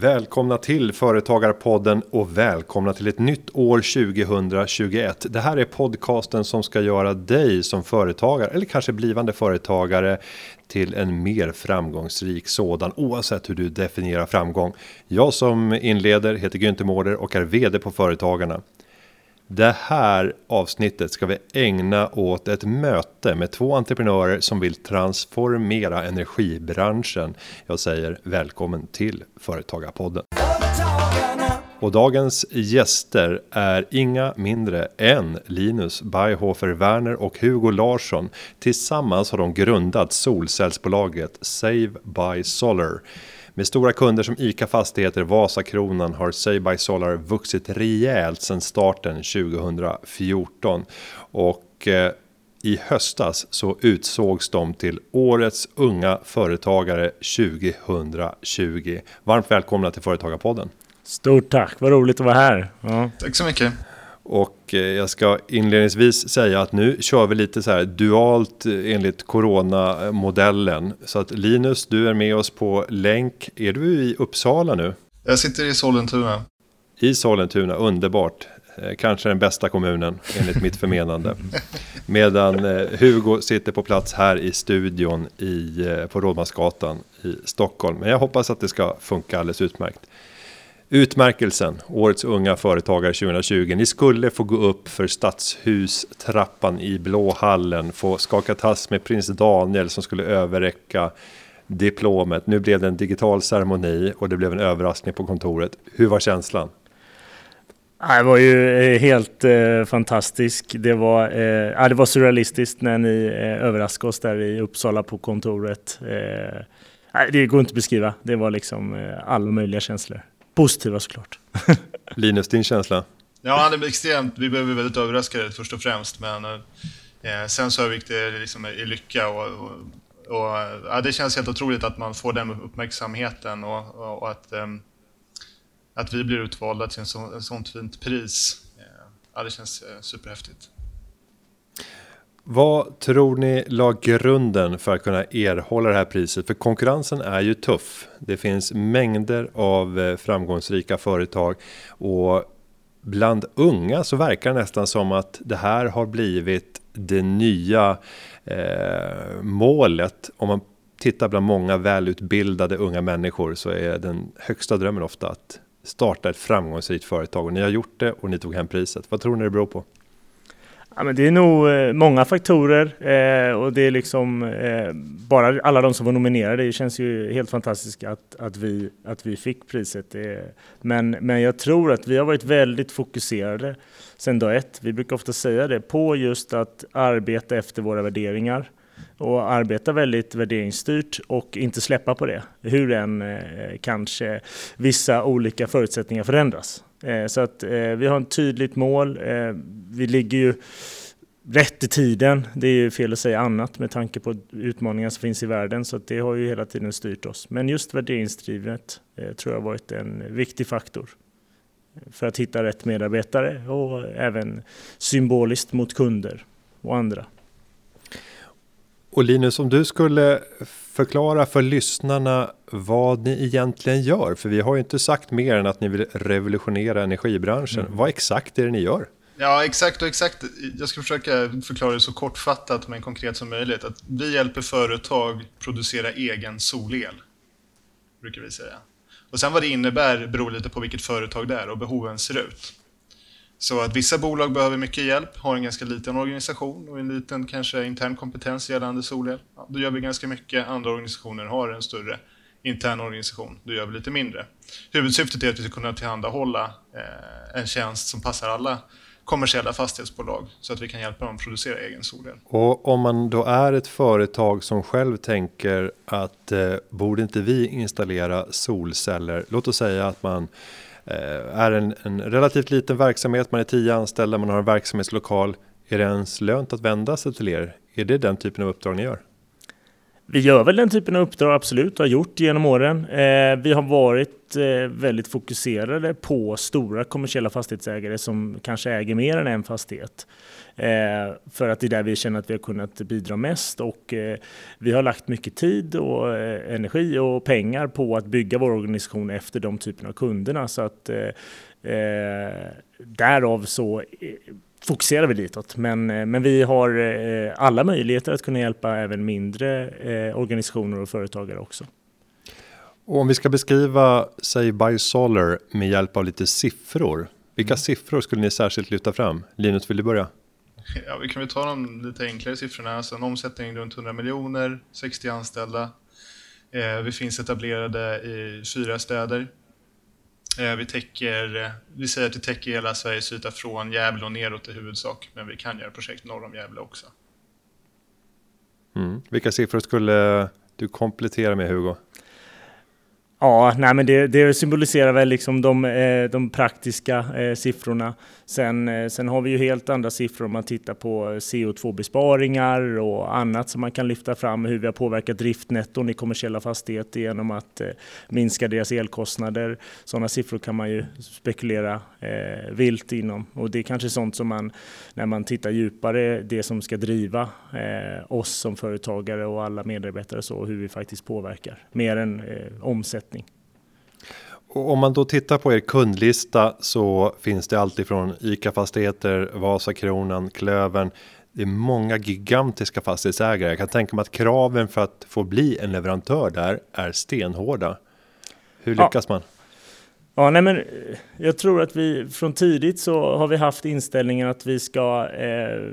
Välkomna till Företagarpodden och välkomna till ett nytt år 2021. Det här är podcasten som ska göra dig som företagare eller kanske blivande företagare till en mer framgångsrik sådan oavsett hur du definierar framgång. Jag som inleder heter Günther Mårder och är vd på Företagarna. Det här avsnittet ska vi ägna åt ett möte med två entreprenörer som vill transformera energibranschen. Jag säger välkommen till Företagarpodden. Och dagens gäster är inga mindre än Linus Byhofer Werner och Hugo Larsson. Tillsammans har de grundat solcellsbolaget Save by Solar. Med stora kunder som ICA Fastigheter, Vasakronan har Say by Solar vuxit rejält sedan starten 2014. Och eh, i höstas så utsågs de till Årets unga företagare 2020. Varmt välkomna till Företagarpodden. Stort tack, vad roligt att vara här. Ja. Tack så mycket. Och eh, jag ska inledningsvis säga att nu kör vi lite så här dualt eh, enligt coronamodellen. Så att Linus, du är med oss på länk. Är du i Uppsala nu? Jag sitter i Sollentuna. I Sollentuna, underbart. Eh, kanske den bästa kommunen enligt mitt förmenande. Medan Hugo sitter på plats här i studion i, på Rådmansgatan i Stockholm. Men jag hoppas att det ska funka alldeles utmärkt. Utmärkelsen, Årets unga företagare 2020. Ni skulle få gå upp för Stadshustrappan i Blåhallen, få skaka tass med prins Daniel som skulle överräcka diplomet. Nu blev det en digital ceremoni och det blev en överraskning på kontoret. Hur var känslan? Det var ju eh, helt eh, fantastiskt. Det var, eh, det var surrealistiskt när ni eh, överraskade oss där i Uppsala på kontoret. Eh, det går inte att beskriva. Det var liksom eh, alla möjliga känslor positiva såklart. Linus, din känsla? Ja, det är extremt. Vi blev väldigt överraskade först och främst, men eh, sen så övergick det liksom i lycka och, och, och ja, det känns helt otroligt att man får den uppmärksamheten och, och, och att, eh, att vi blir utvalda till ett så, sånt fint pris. Eh, ja, det känns eh, superhäftigt. Vad tror ni la grunden för att kunna erhålla det här priset? För konkurrensen är ju tuff. Det finns mängder av eh, framgångsrika företag och bland unga så verkar det nästan som att det här har blivit det nya eh, målet. Om man tittar bland många välutbildade unga människor så är den högsta drömmen ofta att starta ett framgångsrikt företag och ni har gjort det och ni tog hem priset. Vad tror ni det beror på? Ja, men det är nog eh, många faktorer eh, och det är liksom eh, bara alla de som var nominerade. Det känns ju helt fantastiskt att, att, vi, att vi fick priset. Men, men jag tror att vi har varit väldigt fokuserade sedan dag ett. Vi brukar ofta säga det på just att arbeta efter våra värderingar och arbeta väldigt värderingsstyrt och inte släppa på det. Hur än eh, kanske vissa olika förutsättningar förändras. Eh, så att eh, vi har ett tydligt mål. Eh, vi ligger ju rätt i tiden. Det är ju fel att säga annat med tanke på utmaningar som finns i världen. Så att det har ju hela tiden styrt oss. Men just värderingsdrivet tror jag har varit en viktig faktor för att hitta rätt medarbetare och även symboliskt mot kunder och andra. Och Linus, om du skulle förklara för lyssnarna vad ni egentligen gör, för vi har ju inte sagt mer än att ni vill revolutionera energibranschen. Mm. Vad exakt är det ni gör? Ja, exakt och exakt. Jag ska försöka förklara det så kortfattat men konkret som möjligt. Att vi hjälper företag producera egen solel, brukar vi säga. Och sen vad det innebär beror lite på vilket företag det är och behoven ser ut. Så att vissa bolag behöver mycket hjälp, har en ganska liten organisation och en liten kanske intern kompetens gällande solel. Ja, då gör vi ganska mycket. Andra organisationer har en större intern organisation. Då gör vi lite mindre. Huvudsyftet är att vi ska kunna tillhandahålla eh, en tjänst som passar alla kommersiella fastighetsbolag så att vi kan hjälpa dem att producera egen solel. Och om man då är ett företag som själv tänker att eh, borde inte vi installera solceller? Låt oss säga att man Eh, är en, en relativt liten verksamhet, man är tio anställda, man har en verksamhetslokal. Är det ens lönt att vända sig till er? Är det den typen av uppdrag ni gör? Vi gör väl den typen av uppdrag, absolut, har gjort genom åren. Eh, vi har varit eh, väldigt fokuserade på stora kommersiella fastighetsägare som kanske äger mer än en fastighet. Eh, för att det är där vi känner att vi har kunnat bidra mest och eh, vi har lagt mycket tid och eh, energi och pengar på att bygga vår organisation efter de typerna av kunderna. Så att eh, eh därav så eh, fokuserar vi ditåt. Men, eh, men vi har eh, alla möjligheter att kunna hjälpa även mindre eh, organisationer och företagare också. Och om vi ska beskriva, säg Biosolar med hjälp av lite siffror. Vilka mm. siffror skulle ni särskilt lyfta fram? Linus, vill du börja? Ja, vi kan väl ta de lite enklare siffrorna. Alltså en omsättning runt 100 miljoner, 60 anställda. Eh, vi finns etablerade i fyra städer. Eh, vi, täcker, eh, vi säger att vi täcker hela Sveriges yta från Gävle och neråt i huvudsak, men vi kan göra projekt norr om Gävle också. Mm. Vilka siffror skulle du komplettera med Hugo? Ja, nej, men det, det symboliserar väl liksom de, eh, de praktiska eh, siffrorna. Sen, eh, sen har vi ju helt andra siffror om man tittar på CO2-besparingar och annat som man kan lyfta fram, hur vi har påverkat driftnetton i kommersiella fastigheter genom att minska deras elkostnader. Sådana siffror kan man ju spekulera eh, vilt inom och det är kanske sånt som man, när man tittar djupare, det som ska driva eh, oss som företagare och alla medarbetare så, hur vi faktiskt påverkar, mer än eh, omsättning och om man då tittar på er kundlista så finns det alltid från ICA Fastigheter, Vasakronan, Klövern. Det är många gigantiska fastighetsägare. Jag kan tänka mig att kraven för att få bli en leverantör där är stenhårda. Hur lyckas ja. man? Ja, nej men eh, jag tror att vi från tidigt så har vi haft inställningen att vi ska eh,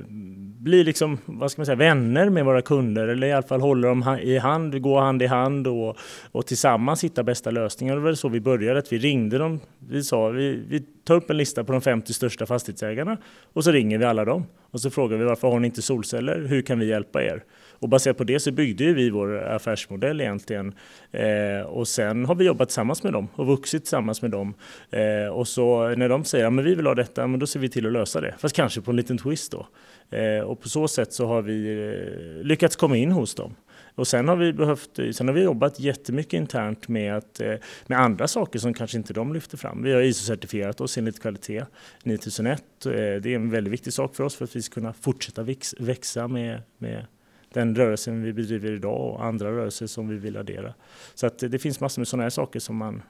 bli liksom, vad ska man säga, vänner med våra kunder eller i alla fall hålla dem i hand, gå hand i hand och, och tillsammans hitta bästa lösningar. Det var så vi började, att vi ringde dem. Vi sa vi, vi tar upp en lista på de 50 största fastighetsägarna och så ringer vi alla dem och så frågar vi varför har ni inte solceller? Hur kan vi hjälpa er? Och baserat på det så byggde vi vår affärsmodell egentligen. Eh, och sen har vi jobbat tillsammans med dem och vuxit tillsammans med dem. Eh, och så när de säger att ja, vi vill ha detta, men då ser vi till att lösa det. Fast kanske på en liten twist då. Eh, och på så sätt så har vi eh, lyckats komma in hos dem. Och sen har vi behövt, eh, sen har vi jobbat jättemycket internt med, att, med andra saker som kanske inte de lyfter fram. Vi har ISO-certifierat oss enligt kvalitet 9001. Det är en väldigt viktig sak för oss för att vi ska kunna fortsätta växa med, med den rörelsen vi bedriver idag och andra rörelser som vi vill addera. Så att det finns massor med sådana här saker som man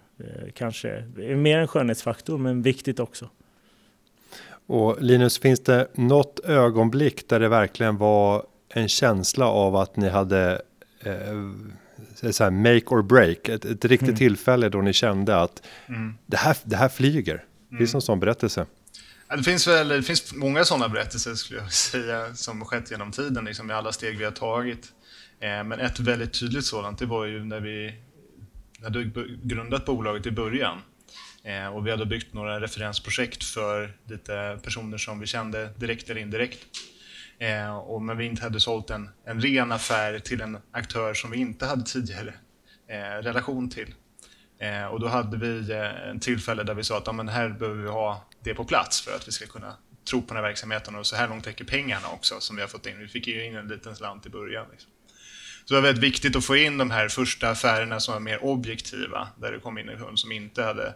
kanske är mer en skönhetsfaktor men viktigt också. Och Linus, finns det något ögonblick där det verkligen var en känsla av att ni hade eh, så här make or break, ett, ett riktigt mm. tillfälle då ni kände att mm. det, här, det här flyger. Mm. Finns det någon sån berättelse? det, finns väl, det finns många sådana berättelser skulle jag säga som skett genom tiden, liksom, i alla steg vi har tagit. Eh, men ett väldigt tydligt sådant, det var ju när vi hade grundat bolaget i början. Eh, och vi hade byggt några referensprojekt för lite personer som vi kände direkt eller indirekt. Eh, och, men vi inte hade sålt en, en ren affär till en aktör som vi inte hade tidigare eh, relation till. Eh, och då hade vi eh, en tillfälle där vi sa att ja, men här behöver vi ha det på plats för att vi ska kunna tro på den här verksamheten och så här långt räcker pengarna också som vi har fått in. Vi fick ju in en liten slant i början. Liksom. Så det var väldigt viktigt att få in de här första affärerna som var mer objektiva, där det kom in en kund som inte hade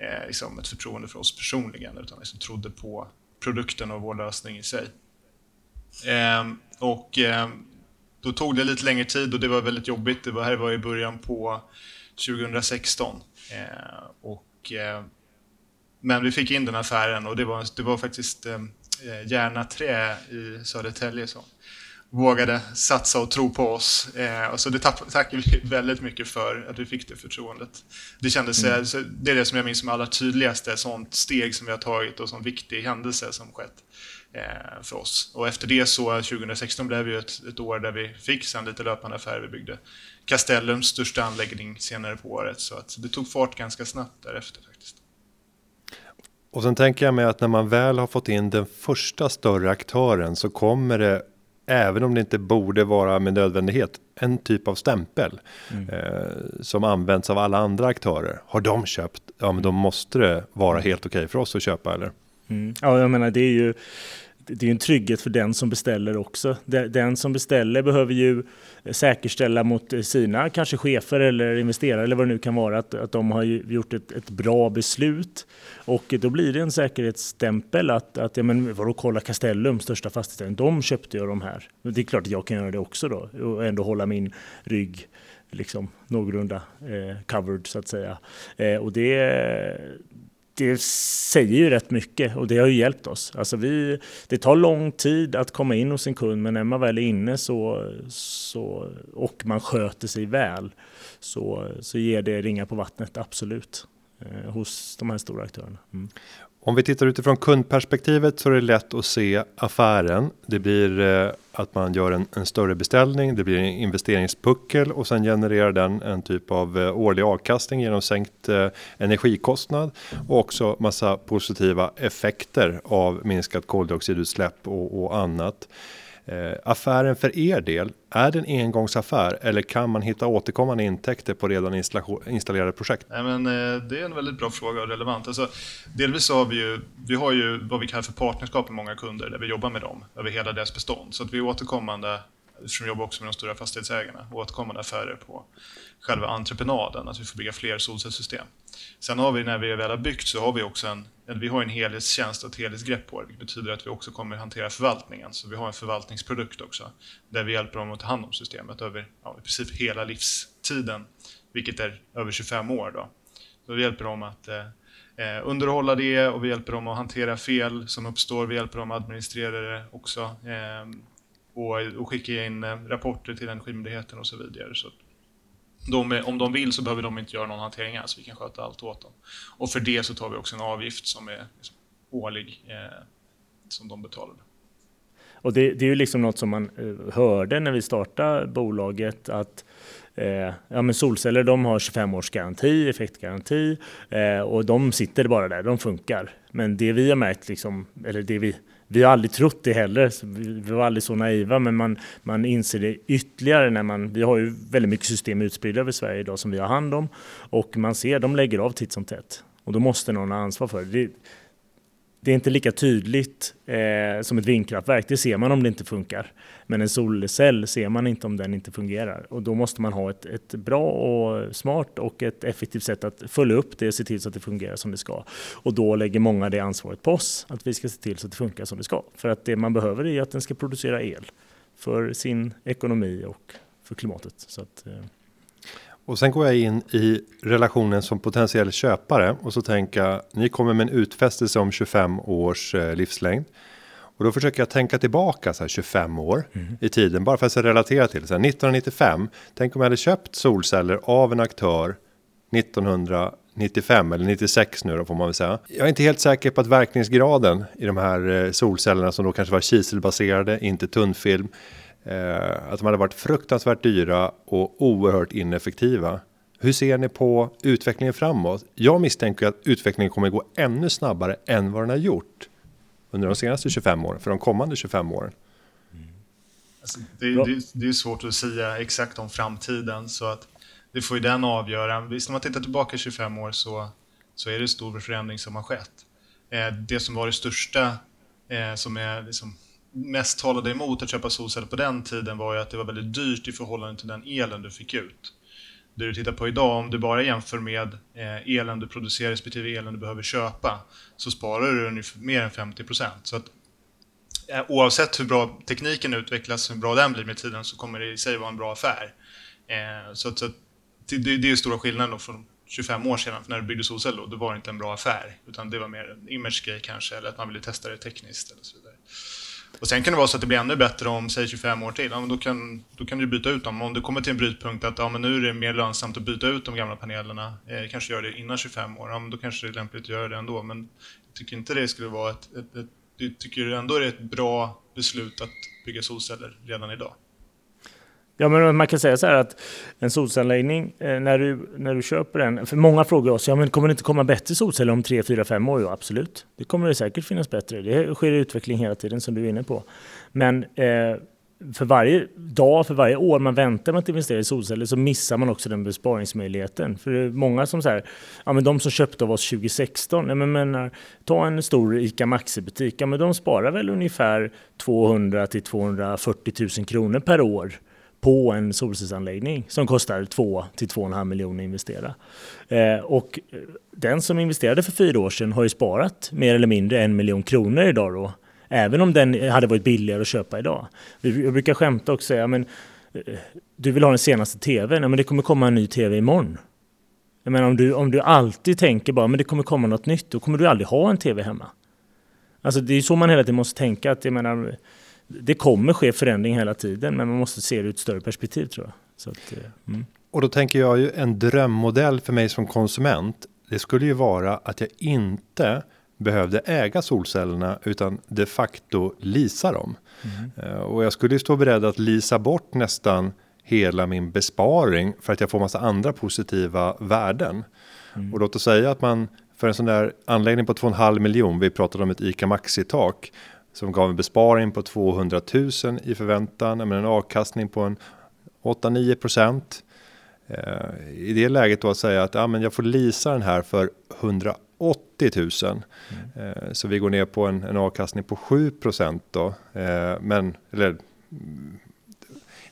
eh, liksom ett förtroende för oss personligen, utan liksom trodde på produkten och vår lösning i sig. Eh, och eh, då tog det lite längre tid och det var väldigt jobbigt. Det var, här var i början på 2016. Eh, och, eh, men vi fick in den affären och det var, det var faktiskt ehm, eh, Järna Trä i Södertälje som vågade satsa och tro på oss. Eh, så det tackar vi väldigt mycket för, att vi fick det förtroendet. Det kändes, mm. Eh, det är det som jag minns som allra tydligaste sånt steg som vi har tagit och som viktig händelse som skett eh, för oss. Och efter det så, 2016 blev ju ett, ett år där vi fick sen lite löpande affärer. Vi byggde Castellums största anläggning senare på året, så att det tog fart ganska snabbt därefter faktiskt. Och sen tänker jag mig att när man väl har fått in den första större aktören så kommer det även om det inte borde vara med nödvändighet, en typ av stämpel mm. eh, som används av alla andra aktörer. Har de köpt? Ja, men då måste det vara helt okej okay för oss att köpa eller? Mm. Ja, jag menar det är ju det är en trygghet för den som beställer också. Den som beställer behöver ju säkerställa mot sina kanske chefer eller investerare eller vad det nu kan vara att, att de har gjort ett, ett bra beslut. Och då blir det en säkerhetsstämpel att, att ja, men vadå, kolla Castellum, största fastigheten, de köpte ju de här. Det är klart att jag kan göra det också då och ändå hålla min rygg liksom någorlunda eh, covered så att säga. Eh, och det, det säger ju rätt mycket och det har ju hjälpt oss. Alltså vi, det tar lång tid att komma in hos en kund men när man väl är inne så, så, och man sköter sig väl så, så ger det ringar på vattnet, absolut, eh, hos de här stora aktörerna. Mm. Om vi tittar utifrån kundperspektivet så är det lätt att se affären. Det blir eh, att man gör en, en, större beställning, det blir en investeringspuckel och sen genererar den en typ av eh, årlig avkastning genom sänkt eh, energikostnad och också massa positiva effekter av minskat koldioxidutsläpp och, och annat. Eh, affären för er del, är det en engångsaffär eller kan man hitta återkommande intäkter på redan installerade projekt? Nej, men, eh, det är en väldigt bra fråga och relevant. Alltså, delvis har vi ju, vi har ju vad vi kallar för partnerskap med många kunder där vi jobbar med dem över hela deras bestånd. Så att vi är återkommande, eftersom vi jobbar också med de stora fastighetsägarna, återkommande affärer på själva entreprenaden, att vi får bygga fler solcellssystem. Sen har vi när vi väl har byggt så har vi också en, vi har en helhetstjänst och ett helhetsgrepp på det, vilket betyder att vi också kommer hantera förvaltningen. Så vi har en förvaltningsprodukt också, där vi hjälper dem att ta hand om systemet över ja, i princip hela livstiden, vilket är över 25 år. Då. Så vi hjälper dem att eh, eh, underhålla det och vi hjälper dem att hantera fel som uppstår. Vi hjälper dem att administrera det också eh, och, och skicka in eh, rapporter till Energimyndigheten och så vidare. Så de, om de vill så behöver de inte göra någon hantering alls, vi kan sköta allt åt dem. Och för det så tar vi också en avgift som är liksom, årlig, eh, som de betalar. Och det, det, är ju liksom något som man eh, hörde när vi startade bolaget att eh, ja, men solceller de har 25 års garanti, effektgaranti eh, och de sitter bara där, de funkar. Men det vi har märkt, liksom, eller det vi vi har aldrig trott det heller, vi var aldrig så naiva, men man, man inser det ytterligare när man, vi har ju väldigt mycket system utspridda över Sverige idag som vi har hand om. Och man ser, de lägger av titt som tätt. Och då måste någon ha ansvar för det det är inte lika tydligt eh, som ett vindkraftverk, det ser man om det inte funkar. Men en solcell ser man inte om den inte fungerar. Och då måste man ha ett, ett bra och smart och ett effektivt sätt att följa upp det och se till så att det fungerar som det ska. Och då lägger många det ansvaret på oss, att vi ska se till så att det funkar som det ska. För att det man behöver är att den ska producera el för sin ekonomi och för klimatet. Så att, eh, och sen går jag in i relationen som potentiell köpare och så tänker jag ni kommer med en utfästelse om 25 års eh, livslängd. Och då försöker jag tänka tillbaka så här 25 år mm. i tiden bara för att relatera till så här, 1995. Tänk om jag hade köpt solceller av en aktör 1995 eller 96 nu då får man väl säga. Jag är inte helt säker på att verkningsgraden i de här eh, solcellerna som då kanske var kiselbaserade, inte tunnfilm Eh, att de hade varit fruktansvärt dyra och oerhört ineffektiva. Hur ser ni på utvecklingen framåt? Jag misstänker att utvecklingen kommer gå ännu snabbare än vad den har gjort under de senaste 25 åren, för de kommande 25 åren. Mm. Alltså, det, det, det, är svårt att säga exakt om framtiden, så att det får ju den avgöra. Visst, om man tittar tillbaka 25 år så, så är det stor förändring som har skett. Eh, det som var det största, eh, som är liksom mest talade emot att köpa solceller på den tiden var ju att det var väldigt dyrt i förhållande till den elen du fick ut. Det du tittar på idag, om du bara jämför med eh, elen du producerar respektive elen du behöver köpa, så sparar du ungefär mer än 50% Så att, eh, oavsett hur bra tekniken utvecklas, hur bra den blir med tiden, så kommer det i sig vara en bra affär. Eh, så, att, det, det är stora skillnaden från 25 år sedan, för när du byggde solceller då, då var det inte en bra affär, utan det var mer en image-grej kanske, eller att man ville testa det tekniskt eller så vidare. Och sen kan det vara så att det blir ännu bättre om, säg 25 år till. Ja, men då, kan, då kan du byta ut dem. Om du kommer till en brytpunkt att ja, men nu är det mer lönsamt att byta ut de gamla panelerna, eh, kanske göra det innan 25 år, ja, men då kanske det är lämpligt att göra det ändå. Men jag tycker inte det skulle vara ett, ett, ett jag tycker ändå det är ett bra beslut att bygga solceller redan idag. Ja, men man kan säga så här att en solcellsanläggning, eh, när du, när du köper den, för många frågar oss, ja men kommer det inte komma bättre solceller om 3, 4, 5 år? Jo, absolut. Det kommer det säkert finnas bättre. Det sker utveckling hela tiden som du är inne på. Men eh, för varje dag, för varje år man väntar med att investera i solceller så missar man också den besparingsmöjligheten. För det är många som säger, ja men de som köpte av oss 2016, ja men menar, ta en stor ICA Maxi-butik, ja men de sparar väl ungefär 200 till 240 000 kronor per år på en solcellsanläggning som kostar 2 till 2,5 miljoner att investera. Eh, och den som investerade för fyra år sedan har ju sparat mer eller mindre en miljon kronor idag då Även om den hade varit billigare att köpa idag. Jag brukar skämta och säga, men eh, du vill ha den senaste tvn, ja, men det kommer komma en ny tv imorgon. Jag menar, om, du, om du alltid tänker bara, men det kommer komma något nytt, då kommer du aldrig ha en tv hemma. Alltså det är så man hela tiden måste tänka, att jag menar, det kommer ske förändring hela tiden, men man måste se det ur ett större perspektiv tror jag. Så att, eh, mm. Och då tänker jag ju en drömmodell för mig som konsument, det skulle ju vara att jag inte behövde äga solcellerna utan de facto lisa dem. Mm. Och jag skulle stå beredd att lisa bort nästan hela min besparing för att jag får massa andra positiva värden. Mm. Och låt oss säga att man för en sån där anläggning på 2,5 miljon, vi pratade om ett ICA Maxi-tak som gav en besparing på 200 000 i förväntan, men en avkastning på en 8-9 procent. Eh, I det läget då att säga att ja, men jag får lisa den här för 100 80 000. Mm. Eh, så vi går ner på en, en avkastning på 7 procent då. Eh, men, eller,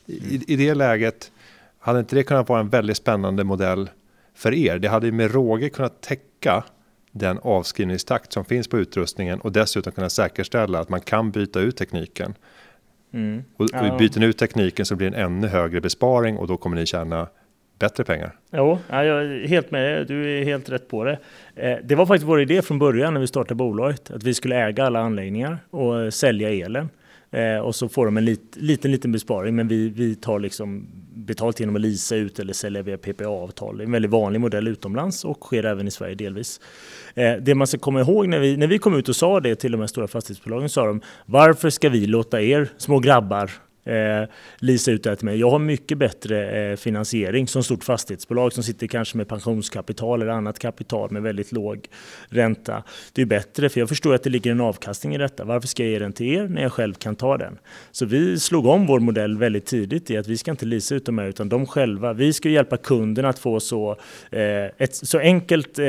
i, i det läget hade inte det kunnat vara en väldigt spännande modell för er? Det hade ju med råge kunnat täcka den avskrivningstakt som finns på utrustningen och dessutom kunna säkerställa att man kan byta ut tekniken. Mm. Och, och byter ni ut tekniken så blir det en ännu högre besparing och då kommer ni tjäna bättre pengar. Jo, jag är helt med Du är helt rätt på det. Eh, det var faktiskt vår idé från början när vi startade bolaget att vi skulle äga alla anläggningar och sälja elen. Eh, och så får de en lit, liten, liten besparing, men vi, vi tar liksom betalt genom att lisa ut eller sälja via PPA-avtal. Det är en väldigt vanlig modell utomlands och sker även i Sverige delvis. Eh, det man ska komma ihåg när vi, när vi kom ut och sa det till de här stora fastighetsbolagen sa de varför ska vi låta er små grabbar eh, lisa ut det här till mig. Jag har mycket bättre eh, finansiering som stort fastighetsbolag som sitter kanske med pensionskapital eller annat kapital med väldigt låg ränta. Det är bättre för jag förstår att det ligger en avkastning i detta. Varför ska jag ge den till er när jag själv kan ta den? Så vi slog om vår modell väldigt tidigt i att vi ska inte lisa ut de här utan de själva. Vi ska hjälpa kunden att få så, eh, ett så enkelt eh,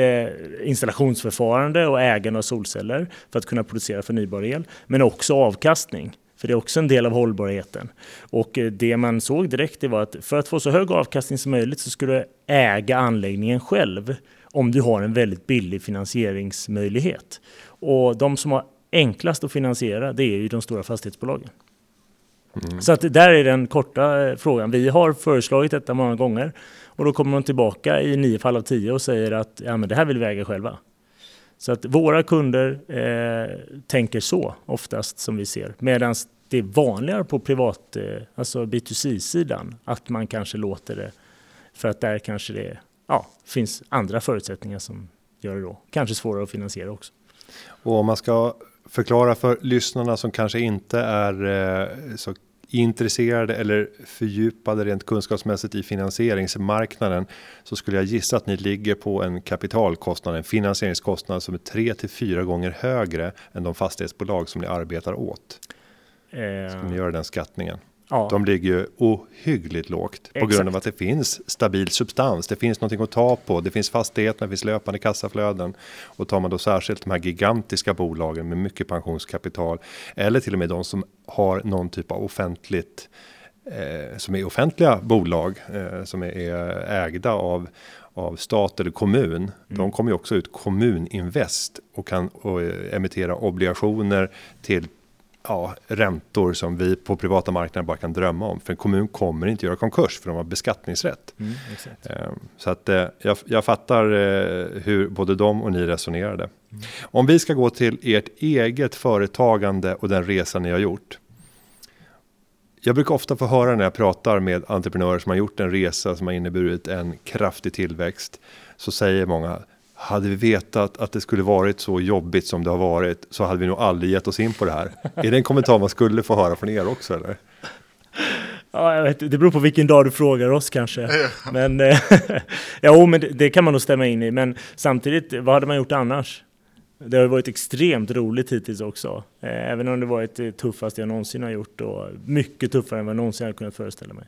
installationsförfarande och ägande av solceller för att kunna producera förnybar el men också avkastning. För det är också en del av hållbarheten. Och eh, det man såg direkt det var att för att få så hög avkastning som möjligt så skulle du äga anläggningen själv om du har en väldigt billig finansieringsmöjlighet. Och de som har enklast att finansiera det är ju de stora fastighetsbolagen. Mm. Så att där är den korta eh, frågan. Vi har föreslagit detta många gånger och då kommer de tillbaka i nio fall av tio och säger att ja, men det här vill vi äga själva. Så att våra kunder eh, tänker så oftast som vi ser. Medan det är vanligare på privat, eh, alltså B2C-sidan, att man kanske låter det för att där kanske det ja, finns andra förutsättningar som gör det då kanske svårare att finansiera också. Och om man ska förklara för lyssnarna som kanske inte är eh, så intresserade eller fördjupade rent kunskapsmässigt i finansieringsmarknaden så skulle jag gissa att ni ligger på en kapitalkostnad, en finansieringskostnad som är tre till fyra gånger högre än de fastighetsbolag som ni arbetar åt. Eh, Ska ni göra den skattningen? Ja. De ligger ju ohyggligt lågt på Exakt. grund av att det finns stabil substans. Det finns någonting att ta på. Det finns fastigheter, det finns löpande kassaflöden och tar man då särskilt de här gigantiska bolagen med mycket pensionskapital eller till och med de som har någon typ av offentligt eh, som är offentliga bolag eh, som är, är ägda av av stat eller kommun. Mm. De kommer ju också ut kommuninvest och kan och, eh, emittera obligationer till ja, räntor som vi på privata marknaden bara kan drömma om. För en kommun kommer inte göra konkurs för de har beskattningsrätt. Mm, ehm, så att eh, jag, jag fattar eh, hur både de och ni resonerade. Mm. Om vi ska gå till ert eget företagande och den resa ni har gjort. Jag brukar ofta få höra när jag pratar med entreprenörer som har gjort en resa som har inneburit en kraftig tillväxt. Så säger många hade vi vetat att det skulle varit så jobbigt som det har varit så hade vi nog aldrig gett oss in på det här. är det en kommentar man skulle få höra från er också eller? Ja, jag vet, det beror på vilken dag du frågar oss kanske. Men, eh, ja, men det, det, kan man nog stämma in i. Men samtidigt, vad hade man gjort annars? Det har varit extremt roligt hittills också. Eh, även om det varit det tuffaste jag någonsin har gjort och mycket tuffare än vad jag någonsin hade kunnat föreställa mig.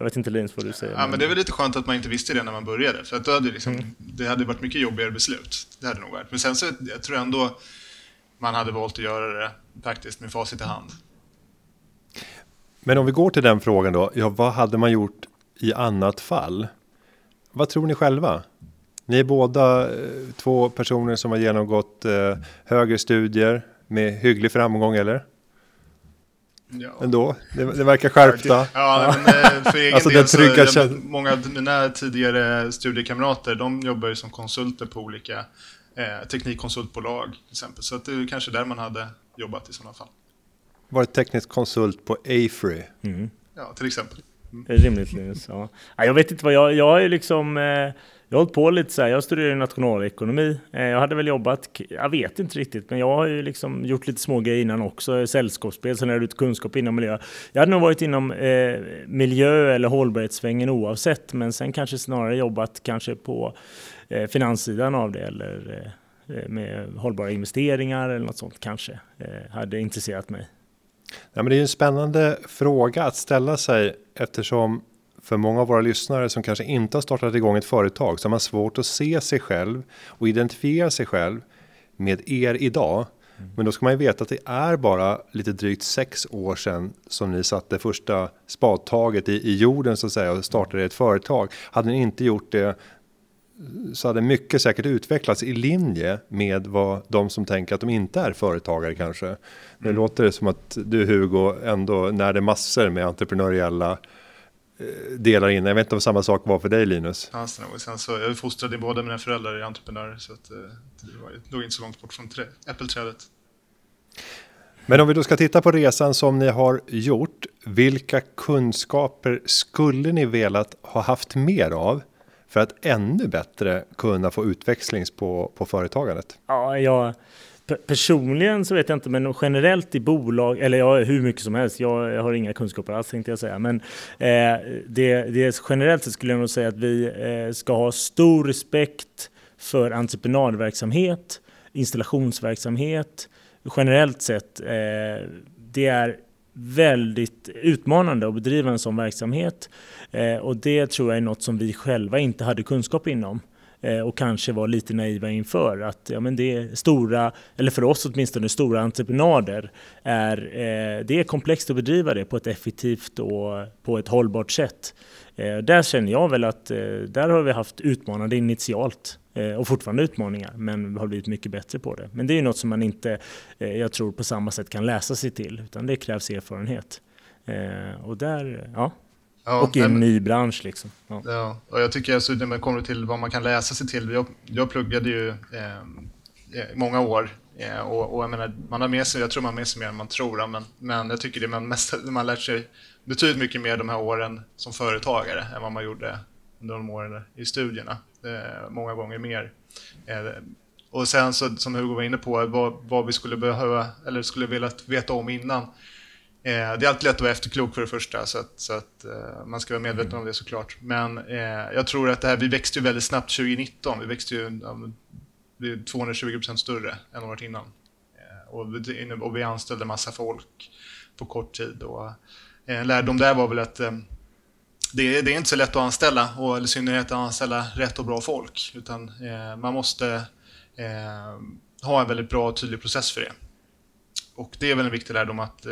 Jag vet inte Linus vad du säger. Ja, men det är väl lite skönt att man inte visste det när man började. För att då hade liksom, mm. det hade varit mycket jobbigare beslut. Det hade nog varit. Men sen så jag tror jag ändå man hade valt att göra det faktiskt med facit i hand. Men om vi går till den frågan då. Ja, vad hade man gjort i annat fall? Vad tror ni själva? Ni är båda eh, två personer som har genomgått eh, högre studier med hygglig framgång, eller? Ja. Ändå, det, det verkar skärpta. Ja, men eh, för egen alltså del så, jag, många av mina tidigare studiekamrater, de jobbar ju som konsulter på olika eh, teknikkonsultbolag till exempel. Så att det är kanske där man hade jobbat i sådana fall. Varit teknisk konsult på Afree. Mm. Ja, till exempel. Mm. Rimligtvis, ja. Jag vet inte vad jag, jag är liksom... Eh, jag har hållit på lite så här, jag studerar nationalekonomi. Eh, jag hade väl jobbat, jag vet inte riktigt, men jag har ju liksom gjort lite små grejer innan också. Sällskapsspel, sen har jag ut kunskap inom miljö. Jag hade nog varit inom eh, miljö eller hållbarhetssvängen oavsett, men sen kanske snarare jobbat kanske på eh, finanssidan av det eller eh, eh med hållbara investeringar eller något sånt kanske. Eh, hade intresserat mig. Ja, men det är en spännande fråga att ställa sig eftersom för många av våra lyssnare som kanske inte har startat igång ett företag så har man svårt att se sig själv och identifiera sig själv med er idag. Mm. Men då ska man ju veta att det är bara lite drygt sex år sedan som ni satte första spadtaget i, i jorden så att säga och startade ett företag. Hade ni inte gjort det så hade mycket säkert utvecklats i linje med vad de som tänker att de inte är företagare kanske. Mm. Det låter som att du Hugo ändå när det massor med entreprenöriella delar in. Jag vet inte om samma sak var för dig Linus? Ja, sen så, jag är fostrad i båda mina föräldrar är entreprenörer så att, eh, det var, låg inte så långt bort från trä, äppelträdet. Men om vi då ska titta på resan som ni har gjort. Vilka kunskaper skulle ni velat ha haft mer av? För att ännu bättre kunna få utväxlings på, på företagandet? Ja, jag personligen så vet jag inte, men generellt i bolag, eller ja, hur mycket som helst, jag, jag har inga kunskaper alls tänkte jag säga, men eh, det, det generellt så skulle jag nog säga att vi eh, ska ha stor respekt för entreprenadverksamhet, installationsverksamhet, generellt sett. Eh, det är väldigt utmanande att bedriva en sån verksamhet eh, och det tror jag är något som vi själva inte hade kunskap inom. Eh, och kanske var lite naiva inför att ja, men det är stora, eller för oss åtminstone stora entreprenader, är, eh, det är komplext att bedriva det på ett effektivt och på ett hållbart sätt. Eh, där känner jag väl att där har vi haft utmanande initialt och fortfarande utmaningar, men vi har blivit mycket bättre på det. Men det är något som man inte, jag tror, på samma sätt kan läsa sig till, utan det krävs erfarenhet. Och där, ja, Ja, och i en ny bransch liksom. Ja. ja, och jag tycker alltså, när man kommer till vad man kan läsa sig till. Jag, jag pluggade ju eh, eh, många år eh, och, och jag menar, man har med sig, jag tror man har med sig mer än man tror, men, men jag tycker det man mest, man lärt sig betydligt mycket mer de här åren som företagare än vad man gjorde under de åren i studierna. Eh, många gånger mer. Eh, och sen så, som Hugo var inne på, vad, vad vi skulle behöva, eller skulle velat veta om innan. Eh, det är alltid lätt att vara efterklok för det första, så att, så att eh, man ska vara medveten om det såklart. Men eh, jag tror att det här, vi växte ju väldigt snabbt 2019. Vi växte ju vi 220% större än året innan. Eh, och vi, och vi anställde massa folk på kort tid. Och en lärdom där var väl att det är, det är inte så lätt att anställa, och i synnerhet att anställa rätt och bra folk. Utan man måste ha en väldigt bra och tydlig process för det. Och det är väl en viktig lärdom att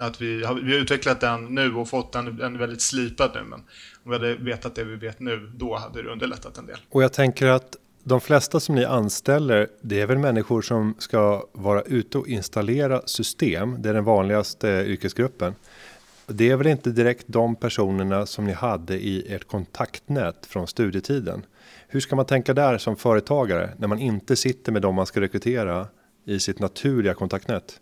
att vi har, vi har utvecklat den nu och fått den, den väldigt slipad nu. Men om vi hade vetat det vi vet nu, då hade det underlättat en del. Och jag tänker att de flesta som ni anställer, det är väl människor som ska vara ute och installera system. Det är den vanligaste eh, yrkesgruppen. Det är väl inte direkt de personerna som ni hade i ert kontaktnät från studietiden. Hur ska man tänka där som företagare när man inte sitter med dem man ska rekrytera i sitt naturliga kontaktnät?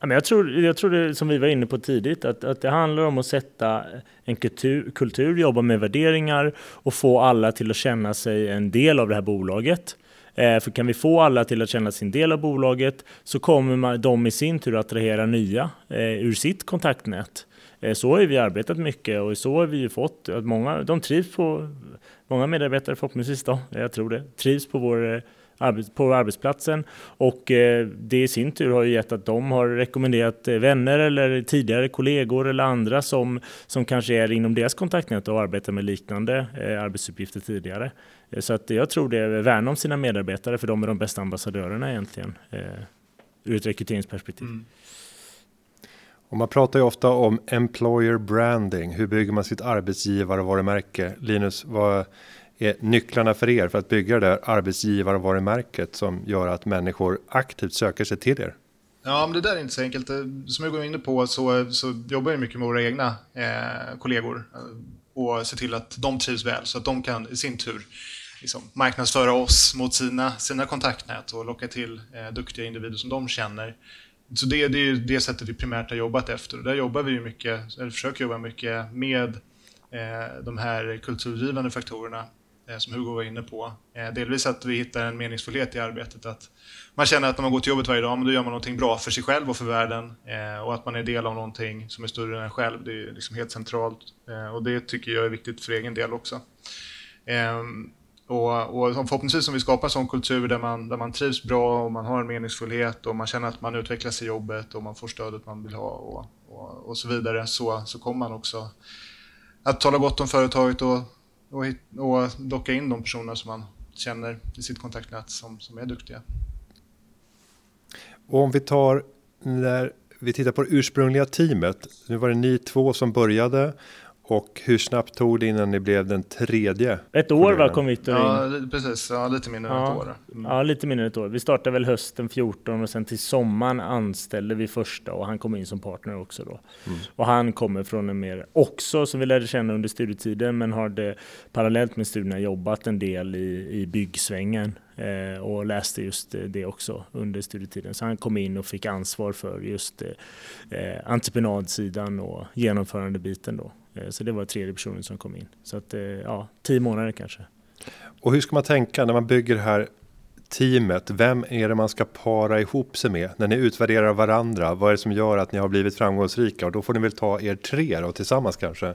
Jag tror, jag tror det som vi var inne på tidigt, att, att det handlar om att sätta en kultur, kultur, jobba med värderingar och få alla till att känna sig en del av det här bolaget. Eh, för kan vi få alla till att känna sin del av bolaget så kommer man, de i sin tur att attrahera nya eh, ur sitt kontaktnät. Eh, så har vi arbetat mycket och så har vi ju fått att många, de trivs på, många medarbetare förhoppningsvis då, jag tror det, trivs på vår eh, på arbetsplatsen och eh, det i sin tur har ju gett att de har rekommenderat eh, vänner eller tidigare kollegor eller andra som, som kanske är inom deras kontaktnät och arbetar med liknande eh, arbetsuppgifter tidigare. Så att jag tror det är värna om sina medarbetare för de är de bästa ambassadörerna egentligen ur ett rekryteringsperspektiv. Mm. Och man pratar ju ofta om employer branding. Hur bygger man sitt arbetsgivarvarumärke? Linus, vad är nycklarna för er för att bygga det där arbetsgivarvarumärket som gör att människor aktivt söker sig till er? Ja, men det där är inte så enkelt. Som jag går in på så, så jobbar jag mycket med våra egna eh, kollegor eh, och ser till att de trivs väl så att de kan i sin tur liksom, marknadsföra oss mot sina, sina kontaktnät och locka till eh, duktiga individer som de känner. Så det, det är det sättet vi primärt har jobbat efter. Och där jobbar vi mycket, eller försöker jobba mycket med eh, de här kulturgivande faktorerna som Hugo var inne på. Eh, delvis att vi hittar en meningsfullhet i arbetet. Att man känner att när man går till jobbet varje dag, men då gör man någonting bra för sig själv och för världen. Eh, och att man är del av någonting som är större än en själv. Det är liksom helt centralt. Eh, och det tycker jag är viktigt för egen del också. Ehm, och, och förhoppningsvis om vi skapar en sån kultur där man, där man trivs bra och man har en meningsfullhet och man känner att man utvecklas i jobbet och man får stödet man vill ha och, och, och så vidare så, så kommer man också att tala gott om företaget och, och, och locka in de personer som man känner i sitt kontaktnät som, som är duktiga. Och om vi tar när vi tittar på det ursprungliga teamet. Nu var det ni två som började och hur snabbt tog det innan ni blev den tredje? Ett år var kom Victor in. Ja, precis. Ja, lite mindre än ja. ett år. Mm. Ja, lite mindre än ett år. Vi startade väl hösten 14 och sen till sommaren anställde vi första och han kom in som partner också då. Mm. Och han kommer från en mer, också som vi lärde känna under studietiden, men har det parallellt med studierna jobbat en del i, i byggsvängen eh, och läste just det också under studietiden. Så han kom in och fick ansvar för just eh, entreprenadsidan och genomförandebiten då. Eh, så det var tredje personen som kom in. Så att, eh, ja, tio månader kanske. Och hur ska man tänka när man bygger det här teamet? Vem är det man ska para ihop sig med? När ni utvärderar varandra, vad är det som gör att ni har blivit framgångsrika? Och då får ni väl ta er tre då, tillsammans kanske?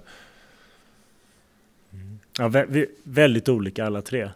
Mm. Ja, vä väldigt olika alla tre.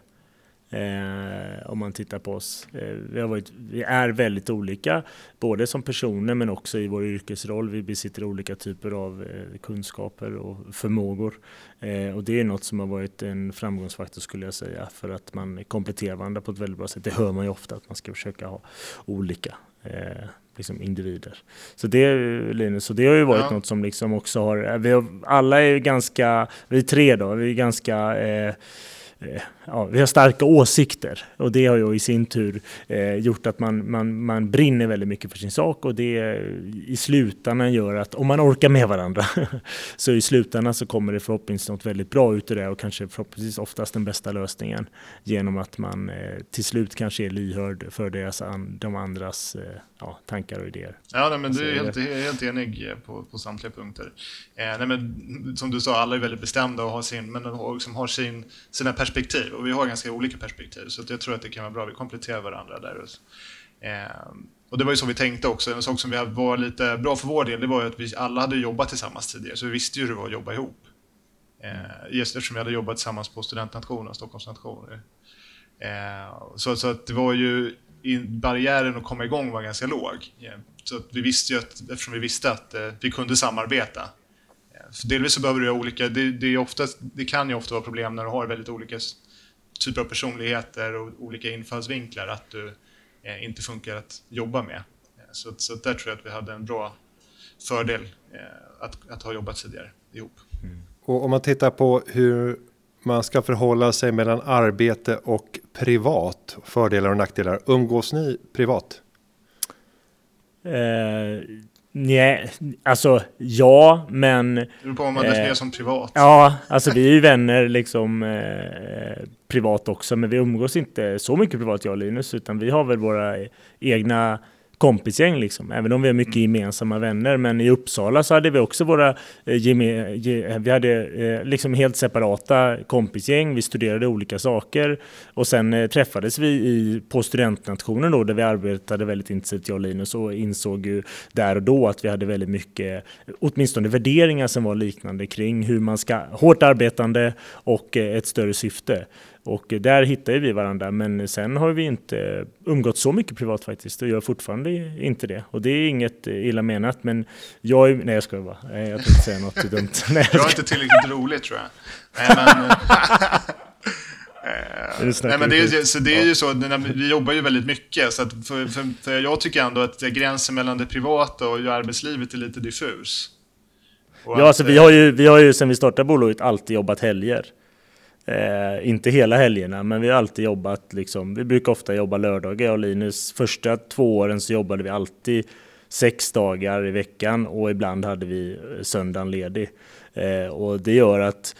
Eh, om man tittar på oss. Eh, vi, varit, vi är väldigt olika, både som personer men också i vår yrkesroll. Vi besitter olika typer av eh, kunskaper och förmågor. Eh, och det är något som har varit en framgångsfaktor skulle jag säga, för att man kompletterar varandra på ett väldigt bra sätt. Det hör man ju ofta, att man ska försöka ha olika eh, liksom individer. Så det, Linus, så det har ju varit ja. något som liksom också har, vi har, alla är ju ganska, vi tre då, vi är ganska eh, Eh, Eh, ja, vi har starka åsikter och det har ju i sin tur eh, gjort att man, man, man brinner väldigt mycket för sin sak och det i slutändan gör att om man orkar med varandra så i slutändan så kommer det förhoppningsvis något väldigt bra ut ur det och kanske förhoppningsvis oftast den bästa lösningen genom att man eh, till slut kanske är lyhörd för deras, de andras eh, ja, tankar och idéer. Ja, nej, men du är helt, helt enig på, på samtliga punkter. Eh, nej, men, som du sa, alla är väldigt bestämda och har, sin, men, och liksom har sin, sina perspektiv. Och vi har ganska olika perspektiv, så jag tror att det kan vara bra. Vi kompletterar varandra där. Eh, och det var ju så vi tänkte också. En sak som vi var lite bra för vår del, det var ju att vi alla hade jobbat tillsammans tidigare, så vi visste ju hur det var att jobba ihop. Eh, just eftersom vi hade jobbat tillsammans på studentnationen, Stockholms nation. Eh, så, så att det var ju barriären att komma igång var ganska låg. Eh, så vi visste ju att, eftersom vi visste att eh, vi kunde samarbeta. Eh, För delvis så behöver du ha olika, det, det, är ofta, det kan ju ofta vara problem när du har väldigt olika typer av personligheter och olika infallsvinklar, att du eh, inte funkar att jobba med. Så, så där tror jag att vi hade en bra fördel eh, att, att ha jobbat tidigare ihop. Mm. Och om man tittar på hur man ska förhålla sig mellan arbete och privat. Fördelar och nackdelar. Umgås ni privat? Eh, nej, alltså ja, men... Det beror på om man definierar eh, som privat. Ja, alltså vi är ju vänner liksom eh, privat också, men vi umgås inte så mycket privat jag och Linus, utan vi har väl våra egna kompisgäng liksom. Även om vi har mycket mm. gemensamma vänner. Men i Uppsala så hade vi också våra eh, vi hade eh, liksom helt separata kompisgäng. Vi studerade olika saker och sen eh, träffades vi i, på studentnationen då där vi arbetade väldigt intensivt jag och Linus och insåg ju där och då att vi hade väldigt mycket, åtminstone värderingar som var liknande kring hur man ska, hårt arbetande och ett större syfte. Och där hittade vi varandra men sen har vi inte umgått så mycket privat faktiskt och gör fortfarande inte det. Och det är inget illa menat men jag är, nej jag skojar bara, nej, jag tänkte säga något dumt. Nej, jag, jag är inte tillräckligt roligt tror jag. Nej, men, Eh, nej, men det, är, så det är ju så, vi jobbar ju väldigt mycket, så för, för, för, jag tycker ändå att gränsen mellan det privata och arbetslivet är lite diffus. Och ja, alltså, vi, har ju, vi har ju sedan vi startade bolaget alltid jobbat helger. Eh, inte hela helgerna, men vi har alltid jobbat, liksom, vi brukar ofta jobba lördagar, jag och Linus. Första två åren så jobbade vi alltid sex dagar i veckan och ibland hade vi söndagen ledig. Eh, och det gör att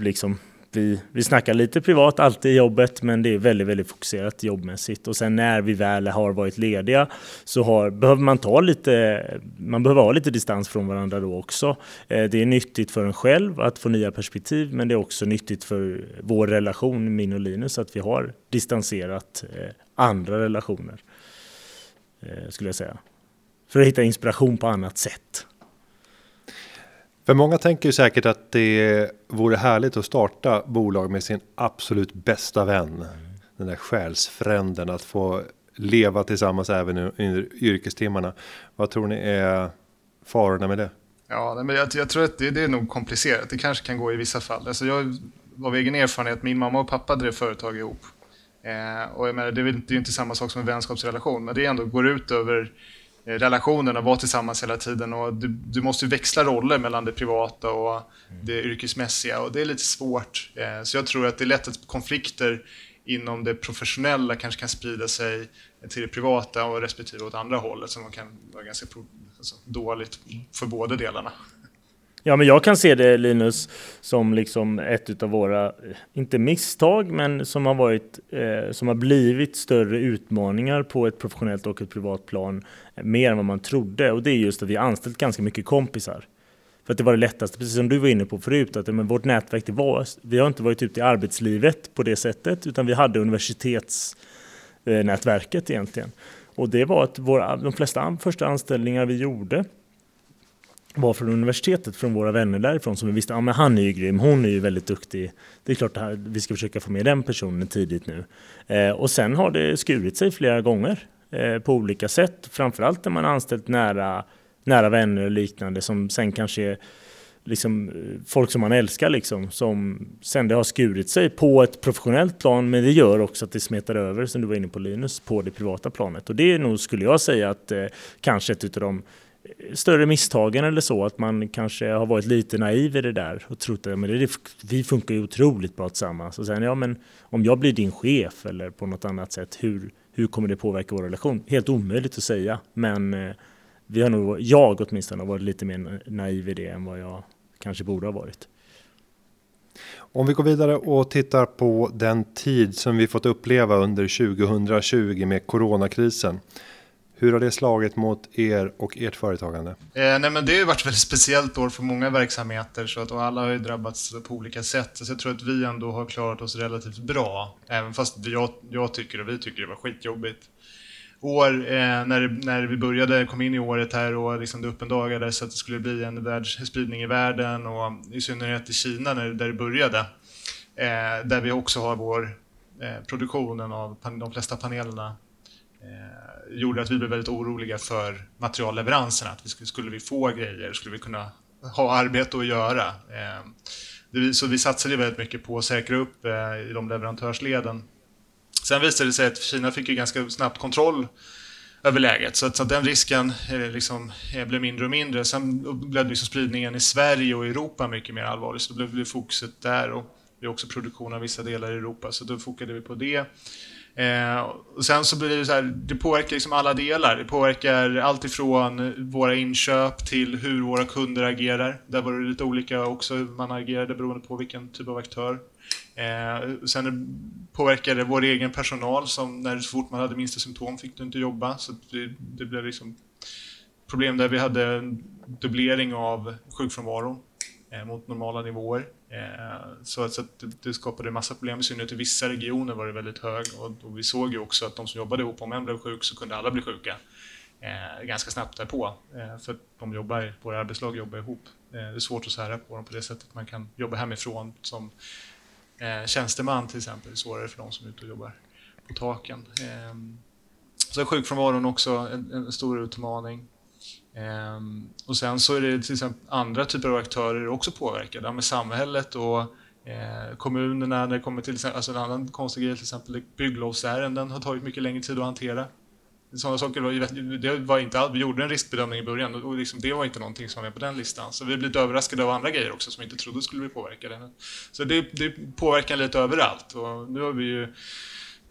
liksom, vi, vi snackar lite privat alltid i jobbet, men det är väldigt, väldigt fokuserat jobbmässigt. Och sen när vi väl har varit lediga så har, behöver man ta lite, man behöver ha lite distans från varandra då också. Eh, det är nyttigt för en själv att få nya perspektiv, men det är också nyttigt för vår relation, min och Linus, att vi har distanserat eh, andra relationer, eh, skulle jag säga. För att hitta inspiration på annat sätt. För många tänker ju säkert att det vore härligt att starta bolag med sin absolut bästa vän. Den där själsfränden, att få leva tillsammans även under yrkestimmarna. Vad tror ni är farorna med det? Ja, men jag, jag tror att det, det, är nog komplicerat. Det kanske kan gå i vissa fall. Alltså jag, av egen erfarenhet, min mamma och pappa drev företag ihop. Eh, och jag menar, det är ju inte samma sak som en vänskapsrelation, men det ändå går ut över relationen och vara tillsammans hela tiden. Och du, du måste växla roller mellan det privata och det yrkesmässiga och det är lite svårt. Eh, så jag tror att det är lätt att konflikter inom det professionella kanske kan sprida sig till det privata och respektive åt andra hållet som kan vara ganska alltså, dåligt för båda delarna. Ja, men jag kan se det Linus som liksom ett av våra, inte misstag, men som har varit, eh, som har blivit större utmaningar på ett professionellt och ett privat plan, eh, mer än vad man trodde. Och det är just att vi anställt ganska mycket kompisar. För att det var det lättaste, precis som du var inne på förut, att men vårt nätverk, det var, vi har inte varit ute i arbetslivet på det sättet, utan vi hade universitetsnätverket eh, egentligen. Och det var att våra, de flesta första anställningar vi gjorde var från universitetet, från våra vänner därifrån som vi visste, ja men han är ju grym, hon är ju väldigt duktig. Det är klart att vi ska försöka få med den personen tidigt nu. Eh, och sen har det skurit sig flera gånger eh, på olika sätt. Framförallt när man har anställt nära, nära vänner och liknande som sen kanske är liksom, eh, folk som man älskar liksom, som sen det har skurit sig på ett professionellt plan, men det gör också att det smetar över, som du var inne på Linus, på det privata planet. Och det är nog, skulle jag säga, att eh, kanske ett av de större misstagen eller så, att man kanske har varit lite naiv i det där och trott att men det, vi funkar ju otroligt bra tillsammans. Och sen, ja men om jag blir din chef eller på något annat sätt, hur, hur kommer det påverka vår relation? Helt omöjligt att säga, men eh, vi har nog, jag åtminstone har varit lite mer naiv i det än vad jag kanske borde ha varit. Om vi går vidare och tittar på den tid som vi fått uppleva under 2020 med coronakrisen. Hur har det slagit mot er och ert företagande? Eh, nej, men det har varit ett väldigt speciellt år för många verksamheter så att, och alla har ju drabbats på olika sätt. Så jag tror att vi ändå har klarat oss relativt bra. Även fast jag, jag tycker och vi tycker det var skitjobbigt. År, eh, när, när vi började, kom in i året här och liksom det uppendagades att det skulle bli en världsspridning i världen och i synnerhet i Kina när, där det började. Eh, där vi också har vår eh, produktionen av de flesta panelerna eh, gjorde att vi blev väldigt oroliga för materialleveranserna. Att vi skulle, skulle vi få grejer? Skulle vi kunna ha arbete att göra? Eh, det, så vi satsade väldigt mycket på att säkra upp eh, i de leverantörsleden. Sen visade det sig att Kina fick ju ganska snabbt kontroll över läget. Så att, så att den risken eh, liksom, eh, blev mindre och mindre. Sen blev liksom spridningen i Sverige och Europa mycket mer allvarlig. Så då blev fokuset där och vi har också produktion av vissa delar i Europa. Så då fokade vi på det. Eh, och sen så blir det så här, det påverkar liksom alla delar. Det påverkar allt ifrån våra inköp till hur våra kunder agerar. Där var det lite olika också hur man agerade beroende på vilken typ av aktör. Eh, sen påverkade det vår egen personal som när så fort man hade minsta symptom fick du inte jobba. Så det, det blev liksom problem där vi hade en dubblering av sjukfrånvaron Eh, mot normala nivåer. Eh, så, så det, det skapade en massa problem, i synnerhet i vissa regioner var det väldigt hög och, och vi såg ju också att de som jobbade ihop, om en blev sjuk så kunde alla bli sjuka eh, ganska snabbt därpå. Eh, för att de jobbar, våra arbetslag jobbar ihop. Eh, det är svårt att sära på dem på det sättet. Man kan jobba hemifrån som eh, tjänsteman till exempel. Det är svårare för de som är ute och jobbar på taken. Eh, så är sjukfrånvaron också en, en stor utmaning. Ehm, och sen så är det till exempel andra typer av aktörer också påverkade. Med samhället och eh, kommunerna när det kommer till alltså en annan konstig grej till exempel bygglovsärenden har tagit mycket längre tid att hantera. Sådana saker var, det var inte allt. Vi gjorde en riskbedömning i början och liksom, det var inte någonting som var med på den listan. Så vi blev lite överraskade av andra grejer också som vi inte trodde skulle bli påverkade. Så det, det påverkar lite överallt och nu har vi ju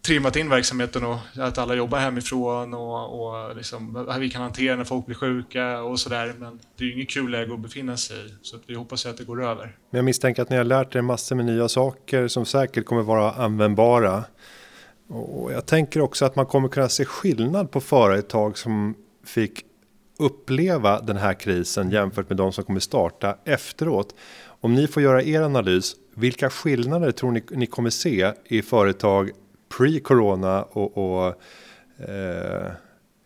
trimmat in verksamheten och att alla jobbar hemifrån och, och liksom, vi kan hantera när folk blir sjuka och sådär. Men det är ju inget kul läge att befinna sig i så att vi hoppas att det går över. Men jag misstänker att ni har lärt er massor med nya saker som säkert kommer vara användbara. Och jag tänker också att man kommer kunna se skillnad på företag som fick uppleva den här krisen jämfört med de som kommer starta efteråt. Om ni får göra er analys, vilka skillnader tror ni ni kommer se i företag pre-corona och, och eh,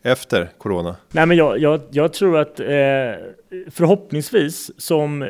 efter corona? Nej, men jag, jag, jag tror att eh, förhoppningsvis som eh,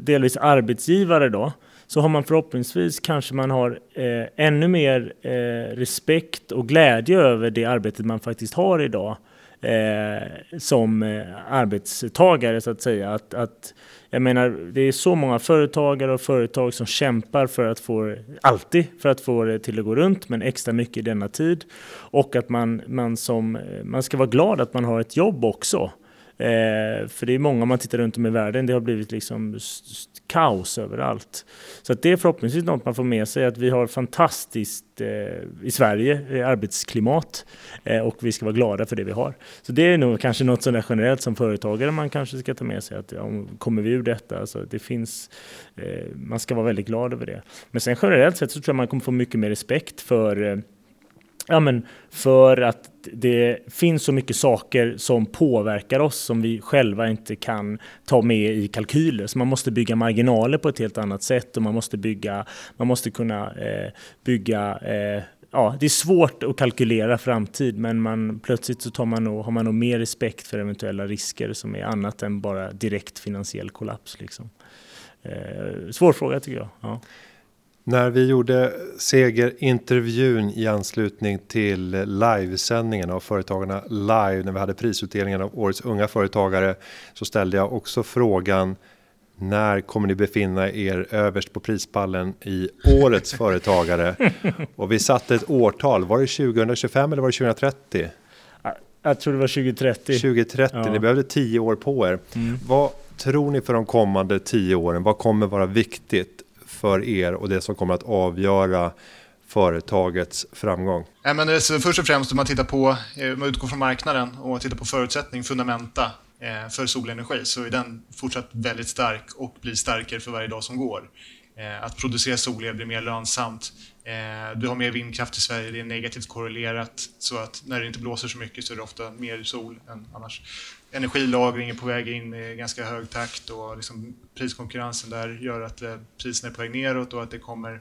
delvis arbetsgivare då så har man förhoppningsvis kanske man har eh, ännu mer eh, respekt och glädje över det arbetet man faktiskt har idag eh, som eh, arbetstagare så att säga. Att, att, jag menar, det är så många företagare och företag som kämpar för att få, alltid för att få det till att gå runt, men extra mycket i denna tid. Och att man, man, som, man ska vara glad att man har ett jobb också. Eh, för det är många man tittar runt om i världen, det har blivit liksom kaos överallt. Så att det är förhoppningsvis något man får med sig, att vi har fantastiskt eh, i Sverige eh, arbetsklimat eh, och vi ska vara glada för det vi har. Så det är nog kanske något sådär generellt som företagare man kanske ska ta med sig, att ja, kommer vi ur detta, alltså det finns, eh, man ska vara väldigt glad över det. Men sen generellt sett så tror jag man kommer få mycket mer respekt för eh, Ja, men för att det finns så mycket saker som påverkar oss som vi själva inte kan ta med i kalkyler. Så man måste bygga marginaler på ett helt annat sätt och man måste bygga, man måste kunna eh, bygga eh, Ja, det är svårt att kalkylera framtid men man, plötsligt så tar man nog, har man nog mer respekt för eventuella risker som är annat än bara direkt finansiell kollaps. Liksom. Eh, svår fråga tycker jag. Ja. När vi gjorde segerintervjun i anslutning till livesändningen av Företagarna live när vi hade prisutdelningen av årets unga företagare så ställde jag också frågan när kommer ni befinna er överst på prispallen i årets företagare? Och vi satte ett årtal, var det 2025 eller var det 2030? Jag tror det var 2030. 2030, ja. ni behövde tio år på er. Mm. Vad tror ni för de kommande tio åren? Vad kommer vara viktigt? För er och det som kommer att avgöra företagets framgång? Ja, men eh, först och främst om man tittar på, eh, om man utgår från marknaden och tittar på förutsättning, fundamenta eh, för solenergi så är den fortsatt väldigt stark och blir starkare för varje dag som går. Eh, att producera solel blir mer lönsamt. Eh, du har mer vindkraft i Sverige, det är negativt korrelerat så att när det inte blåser så mycket så är det ofta mer sol än annars energilagring är på väg in i ganska hög takt och liksom priskonkurrensen där gör att eh, priserna är på väg neråt och att det kommer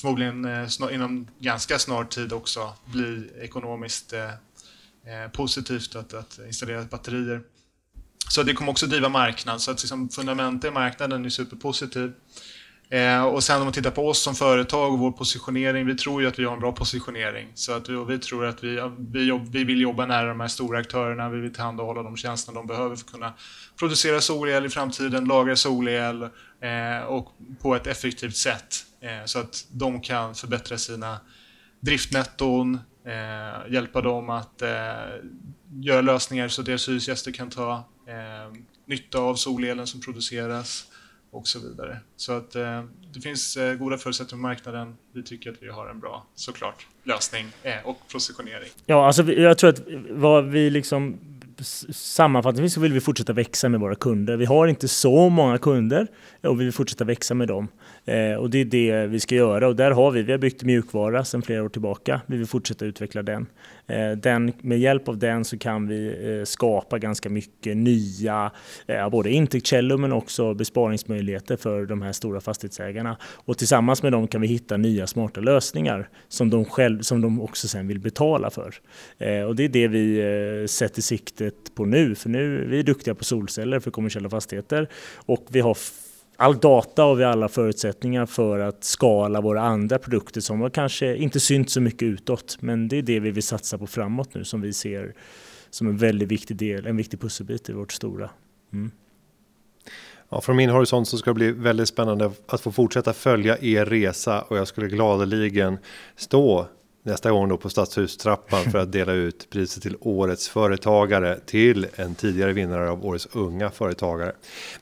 förmodligen eh, inom ganska snar tid också bli ekonomiskt eh, eh, positivt att, att installera batterier. Så det kommer också driva marknaden, så att liksom fundamentet i marknaden är superpositiv. Eh, och sen om man tittar på oss som företag och vår positionering, vi tror ju att vi har en bra positionering. Så att vi, vi tror att vi, vi, jobb, vi vill jobba nära de här stora aktörerna, vi vill tillhandahålla de tjänster de behöver för att kunna producera solel i framtiden, lagra solel eh, och på ett effektivt sätt. Eh, så att de kan förbättra sina driftnetton, eh, hjälpa dem att eh, göra lösningar så deras hyresgäster kan ta eh, nytta av solelen som produceras och så vidare. Så att eh, det finns eh, goda förutsättningar på marknaden. Vi tycker att vi har en bra, såklart, lösning eh, och positionering. Ja, alltså jag tror att vad vi liksom sammanfattningsvis så vill vi fortsätta växa med våra kunder. Vi har inte så många kunder och vi vill fortsätta växa med dem. Eh, och det är det vi ska göra och där har vi, vi har byggt mjukvara sedan flera år tillbaka. Vi vill fortsätta utveckla den. Eh, den med hjälp av den så kan vi eh, skapa ganska mycket nya, eh, både intäktskällor men också besparingsmöjligheter för de här stora fastighetsägarna. Och tillsammans med dem kan vi hitta nya smarta lösningar som de, själv, som de också sen vill betala för. Eh, och det är det vi eh, sätter siktet på nu, för nu vi är duktiga på solceller för kommersiella fastigheter och vi har all data och vi alla förutsättningar för att skala våra andra produkter som har kanske inte synts så mycket utåt. Men det är det vi vill satsa på framåt nu som vi ser som en väldigt viktig del, en viktig pusselbit i vårt stora. Mm. Ja, från min horisont så ska det bli väldigt spännande att få fortsätta följa er resa och jag skulle gladeligen stå nästa gång då på Stadshustrappan för att dela ut priset till årets företagare till en tidigare vinnare av årets unga företagare.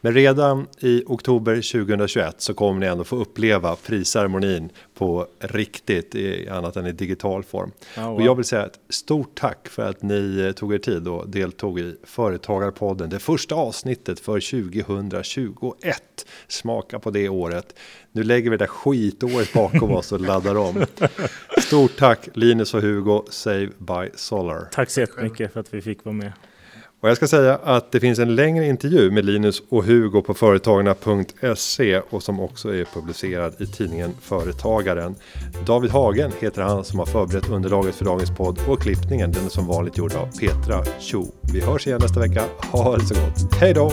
Men redan i oktober 2021 så kommer ni ändå få uppleva prisceremonin på riktigt i annat än i digital form. Oh, wow. Och jag vill säga ett stort tack för att ni eh, tog er tid och deltog i Företagarpodden, det första avsnittet för 2021. Smaka på det året. Nu lägger vi det där skitåret bakom oss och laddar om. Stort tack Linus och Hugo, Save by Solar. Tack så jättemycket för att vi fick vara med. Och jag ska säga att det finns en längre intervju med Linus och Hugo på företagarna.se och som också är publicerad i tidningen Företagaren. David Hagen heter han som har förberett underlaget för dagens podd och klippningen den är som vanligt gjord av Petra Cho. Vi hörs igen nästa vecka. Ha det så gott. Hej då!